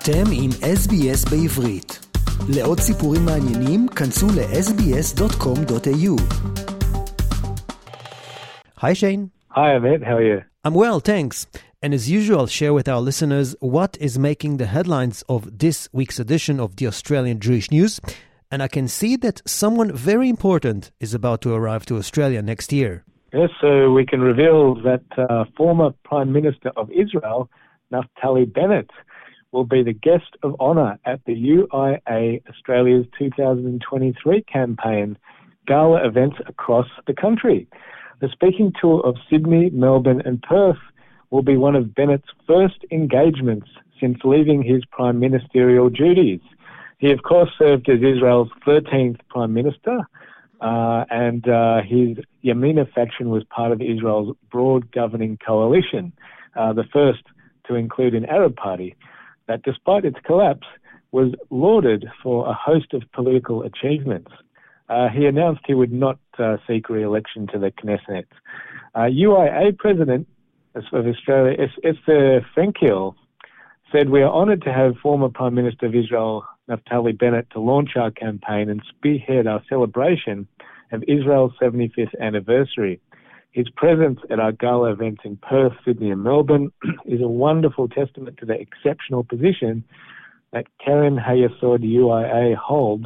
אתם עם SBS בעברית. לעוד סיפורים מעניינים, כנסו ל-sbs.com.au. Hi, Shane. Hi, Amit. How are you? I'm well, thanks. And as usual, share with our listeners what is making the headlines of this week's edition of the Australian Jewish News. And I can see that someone very important is about to arrive to Australia next year. Yes, so we can reveal that uh, former Prime Minister of Israel, Naftali Bennett, will be the guest of honour at the UIA Australia's 2023 campaign gala events across the country. The speaking tour of Sydney, Melbourne, and Perth will be one of Bennett's first engagements since leaving his prime ministerial duties. He, of course, served as Israel's 13th prime minister, uh, and uh, his Yamina faction was part of Israel's broad governing coalition, uh, the first to include an Arab party that, despite its collapse, was lauded for a host of political achievements. Uh, he announced he would not uh, seek re-election to the Knesset. Uh, UIA President of Australia, Esther Frenkiel, said, We are honoured to have former Prime Minister of Israel, Naftali Bennett, to launch our campaign and spearhead our celebration of Israel's 75th anniversary. His presence at our gala events in Perth, Sydney, and Melbourne is a wonderful testament to the exceptional position that Keren Hayesod UIA holds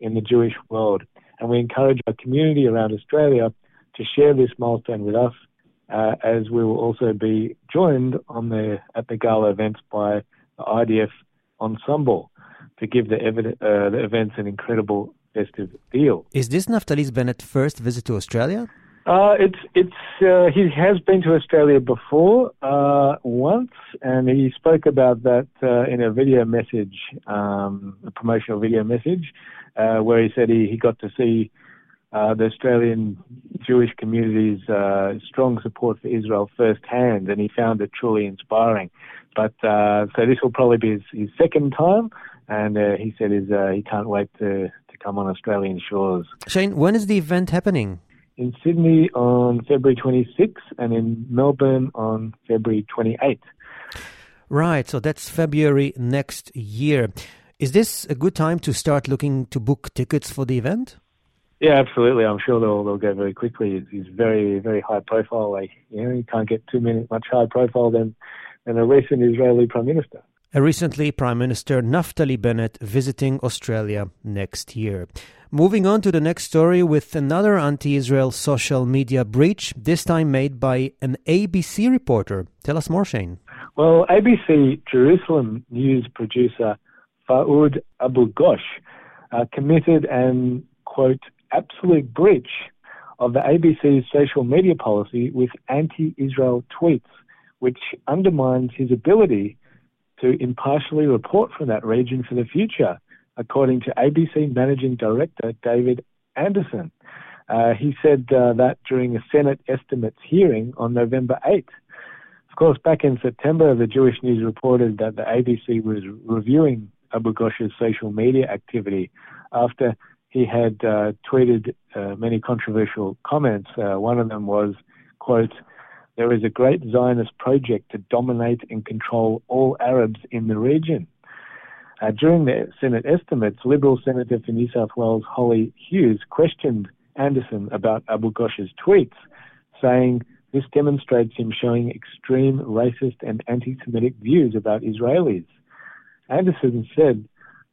in the Jewish world. And we encourage our community around Australia to share this milestone with us, uh, as we will also be joined on the at the gala events by the IDF ensemble to give the, evid- uh, the events an incredible festive feel. Is this Naftali Bennett's first visit to Australia? Uh, it's it's uh, he has been to Australia before uh, once, and he spoke about that uh, in a video message, um, a promotional video message, uh, where he said he, he got to see uh, the Australian Jewish community's strong support for Israel firsthand, and he found it truly inspiring. But so this will probably be his, his second time, and he said his, he can't wait to to come on Australian shores. Shane, when is the event happening? In Sydney on February 26th and in Melbourne on February 28th. Right, so that's February next year. Is this a good time to start looking to book tickets for the event? Yeah, absolutely. I'm sure they'll they'll go very quickly. It's very very high profile. Like you know, you can't get too many much higher profile than than a recent Israeli prime minister. A recently Prime Minister Naftali Bennett visiting Australia next year. Moving on to the next story with another anti Israel social media breach, this time made by an ABC reporter. Tell us more, Shane. Well, ABC Jerusalem news producer Fouad Abu Ghosh uh, committed an, quote, absolute breach of the ABC's social media policy with anti Israel tweets, which undermines his ability to impartially report from that region for the future according to ABC Managing Director David Anderson. Uh, he said uh, that during a Senate estimates hearing on November 8th. Of course, back in September, the Jewish News reported that the ABC was reviewing Abu Ghosh's social media activity after he had uh, tweeted uh, many controversial comments. Uh, one of them was, quote, there is a great Zionist project to dominate and control all Arabs in the region. Uh, during the Senate estimates, Liberal Senator for New South Wales Hollie Hughes questioned Anderson about Abu Ghosh's tweets, saying this demonstrates him showing extreme racist and anti Semitic views about Israelis. Anderson said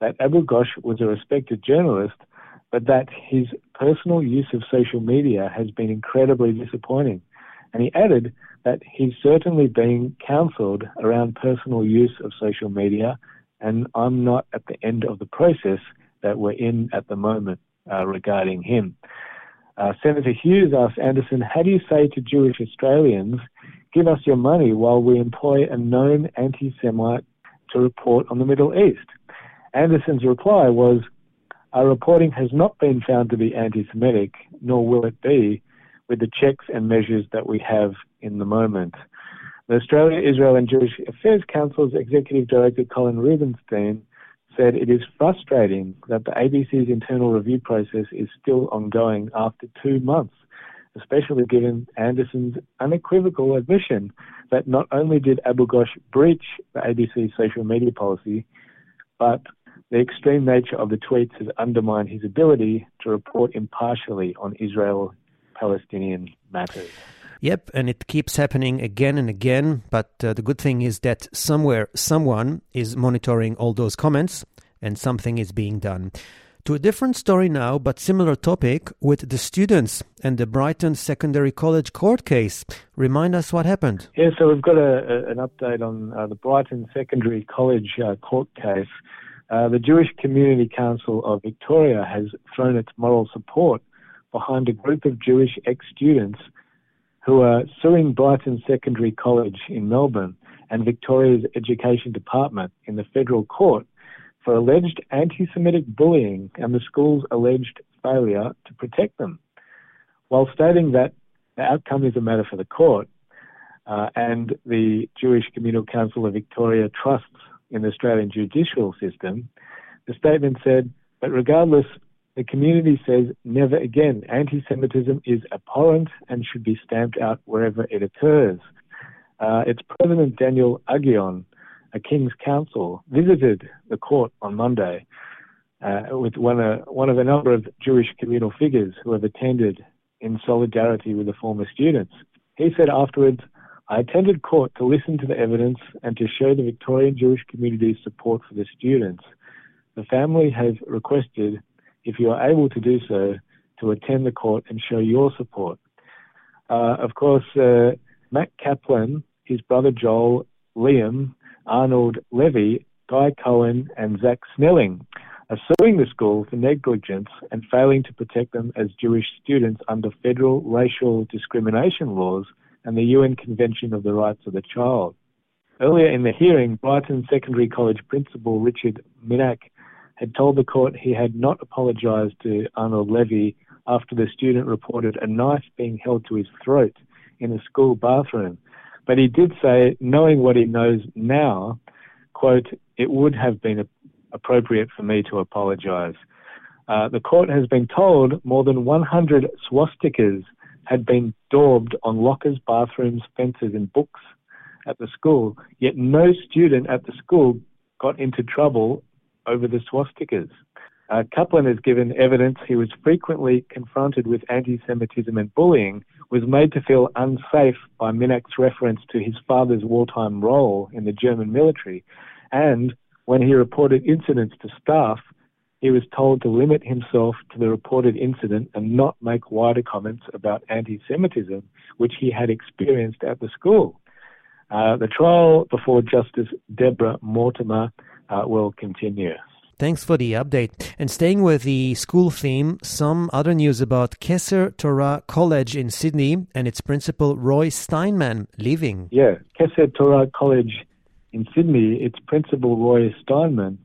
that Abu Ghosh was a respected journalist, but that his personal use of social media has been incredibly disappointing. And he added that he's certainly being counselled around personal use of social media and I'm not at the end of the process that we're in at the moment uh, regarding him. Uh, Senator Hughes asked Anderson, How do you say to Jewish Australians, give us your money while we employ a known anti Semite to report on the Middle East? Anderson's reply was, Our reporting has not been found to be anti Semitic, nor will it be, with the checks and measures that we have in the moment. The Australia, Israel and Jewish Affairs Council's Executive Director Colin Rubenstein said it is frustrating that the ABC's internal review process is still ongoing after two months, especially given Anderson's unequivocal admission that not only did Abu Ghosh breach the ABC's social media policy, but the extreme nature of the tweets has undermined his ability to report impartially on Israel Palestinian matters. Yep, and it keeps happening again and again. But uh, the good thing is that somewhere, someone is monitoring all those comments and something is being done. To a different story now, but similar topic with the students and the Brighton Secondary College court case. Remind us what happened. Yeah, so we've got a, a, an update on uh, the Brighton Secondary College uh, court case. Uh, the Jewish Community Council of Victoria has thrown its moral support behind a group of Jewish ex students who are suing Brighton Secondary College in Melbourne and Victoria's Education Department in the federal court for alleged anti Semitic bullying and the school's alleged failure to protect them, while stating that the outcome is a matter for the court. Uh, and the Jewish Communal Council of Victoria trusts in the Australian judicial system, the statement said, but regardless, the community says never again. Anti Semitism is abhorrent and should be stamped out wherever it occurs. Uh, it's President Daniel Aghion a King's Counsel visited the court on Monday uh, with one, uh, one of a number of Jewish communal figures who have attended in solidarity with the former students. He said afterwards, I attended court to listen to the evidence and to show the Victorian Jewish community's support for the students. The family has requested, if you are able to do so, to attend the court and show your support. Uh, of course, uh, Matt Kaplan, his brother Joel, Liam, Arnold Levy, Guy Cohen, and Zach Snelling are suing the school for negligence and failing to protect them as Jewish students under federal racial discrimination laws and the UN Convention of the Rights of the Child. Earlier in the hearing, Brighton Secondary College principal Richard Minack had told the court he had not apologised to Arnold Levy after the student reported a knife being held to his throat in a school bathroom but he did say, knowing what he knows now, quote, it would have been appropriate for me to apologize. Uh, the court has been told more than 100 swastikas had been daubed on lockers, bathrooms, fences, and books at the school, yet no student at the school got into trouble over the swastikas. Uh, Kaplan has given evidence he was frequently confronted with anti Semitism and bullying, was made to feel unsafe by Minack's reference to his father's wartime role in the German military, and when he reported incidents to staff, he was told to limit himself to the reported incident and not make wider comments about anti Semitism, which he had experienced at the school. Uh, the trial before Justice Deborah Mortimer uh, will continue. Thanks for the update. And staying with the school theme, some other news about Kesser Torah College in Sydney and its principal Roy Steinman leaving. Yeah, Kesser Torah College in Sydney, its principal Roy Steinman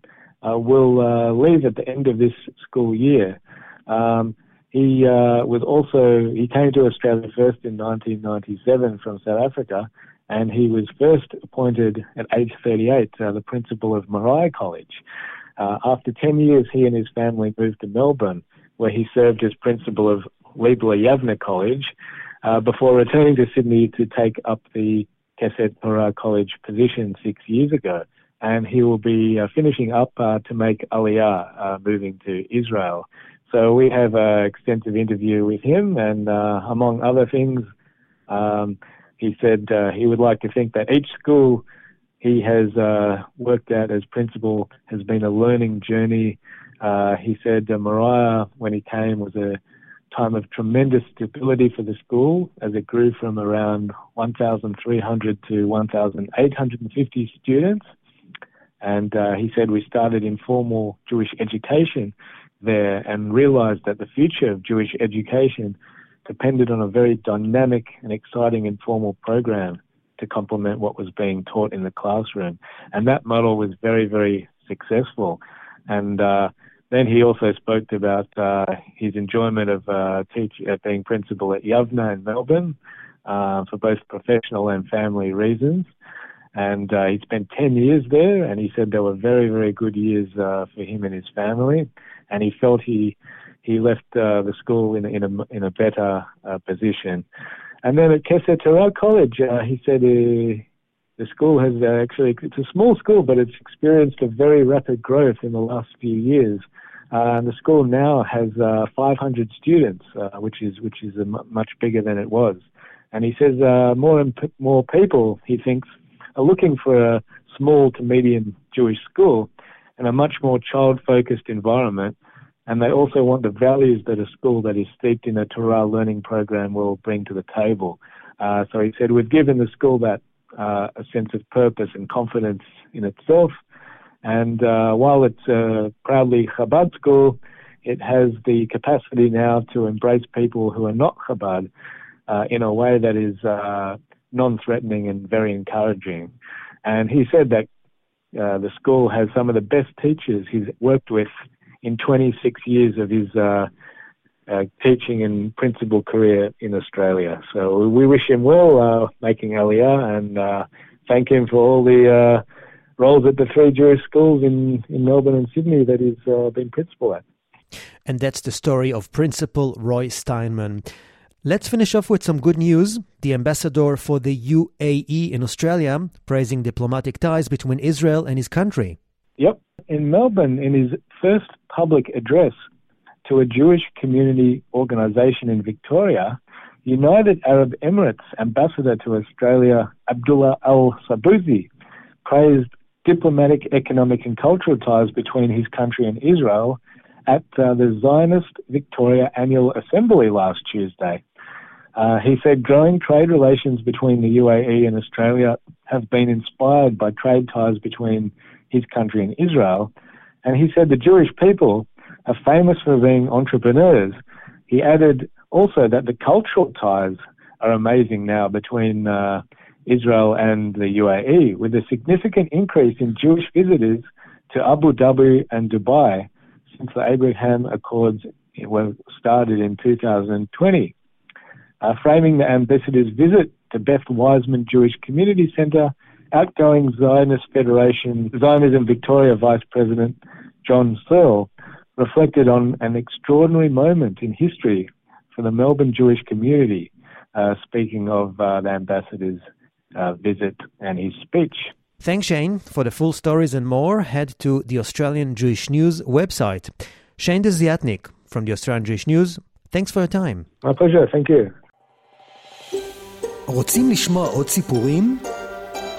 uh, will uh, leave at the end of this school year. Um, he uh, was also he came to Australia first in 1997 from South Africa, and he was first appointed at age 38 uh, the principal of Moriah College. Uh, after 10 years, he and his family moved to Melbourne, where he served as principal of Leibler Yavneh College, uh, before returning to Sydney to take up the Kesser Torah College position six years ago. And he will be uh, finishing up uh, to make Aliyah, uh, moving to Israel. So we have an extensive interview with him, and among other things, um, he said he would like to think that each school he has uh, worked at as principal has been a learning journey. Uh, he said uh, Moriah, when he came, was a time of tremendous stability for the school as it grew from around 1,300 to 1,850 students. And uh, he said we started informal Jewish education there and realized that the future of Jewish education depended on a very dynamic and exciting informal program to complement what was being taught in the classroom. And that model was very, very successful. And uh, then he also spoke about uh, his enjoyment of uh, uh, being principal at Yavneh in Melbourne uh, for both professional and family reasons. And uh, he spent 10 years there, and he said they were very, very good years uh, for him and his family. And he felt he he left uh, the school in, in, a, in a better uh, position. And then at Kesser Torah College, uh, he said uh, the school has uh, actually, it's a small school, but it's experienced a very rapid growth in the last few years. Uh, and the school now has 500 students, which is which is much bigger than it was. And he says more and p- more people, he thinks, are looking for a small to medium Jewish school and a much more child-focused environment and they also want the values that a school that is steeped in a Torah learning program will bring to the table. Uh, so he said, we've given the school that uh, a sense of purpose and confidence in itself. And uh, while it's a proudly Chabad school, it has the capacity now to embrace people who are not Chabad uh, in a way that is uh, non-threatening and very encouraging. And he said that uh, the school has some of the best teachers he's worked with in 26 years of his uh, uh, teaching and principal career in Australia. So we wish him well uh, making Aliyah and uh, thank him for all the uh, roles at the three Jewish schools in, in Melbourne and Sydney that he's uh, been principal at. And that's the story of Principal Roy Steinman. Let's finish off with some good news. The ambassador for the UAE in Australia praising diplomatic ties between Israel and his country. Yep. In Melbourne, in his first public address to a Jewish community organisation in Victoria, United Arab Emirates Ambassador to Australia Abdullah Al Subousi praised diplomatic, economic, and cultural ties between his country and Israel at uh, the Zionist Victoria Annual Assembly last Tuesday. Uh, he said growing trade relations between the UAE and Australia have been inspired by trade ties between his country in Israel. And he said the Jewish people are famous for being entrepreneurs. He added also that the cultural ties are amazing now between uh, Israel and the UAE, with a significant increase in Jewish visitors to Abu Dhabi and Dubai since the Abraham Accords were started in 2020. Uh, framing the ambassador's visit to Beth Weizman Jewish Community Center outgoing Zionist Federation, Zionism Victoria Vice President John Searle reflected on an extraordinary moment in history for the Melbourne Jewish community, uh, speaking of uh, the ambassador's uh, visit and his speech. Thanks, Shane. For the full stories and more, head to the Australian Jewish News website. Shane Desiatnik from the Australian Jewish News, thanks for your time. My pleasure, thank you. רוצים לשמוע עוד סיפורים?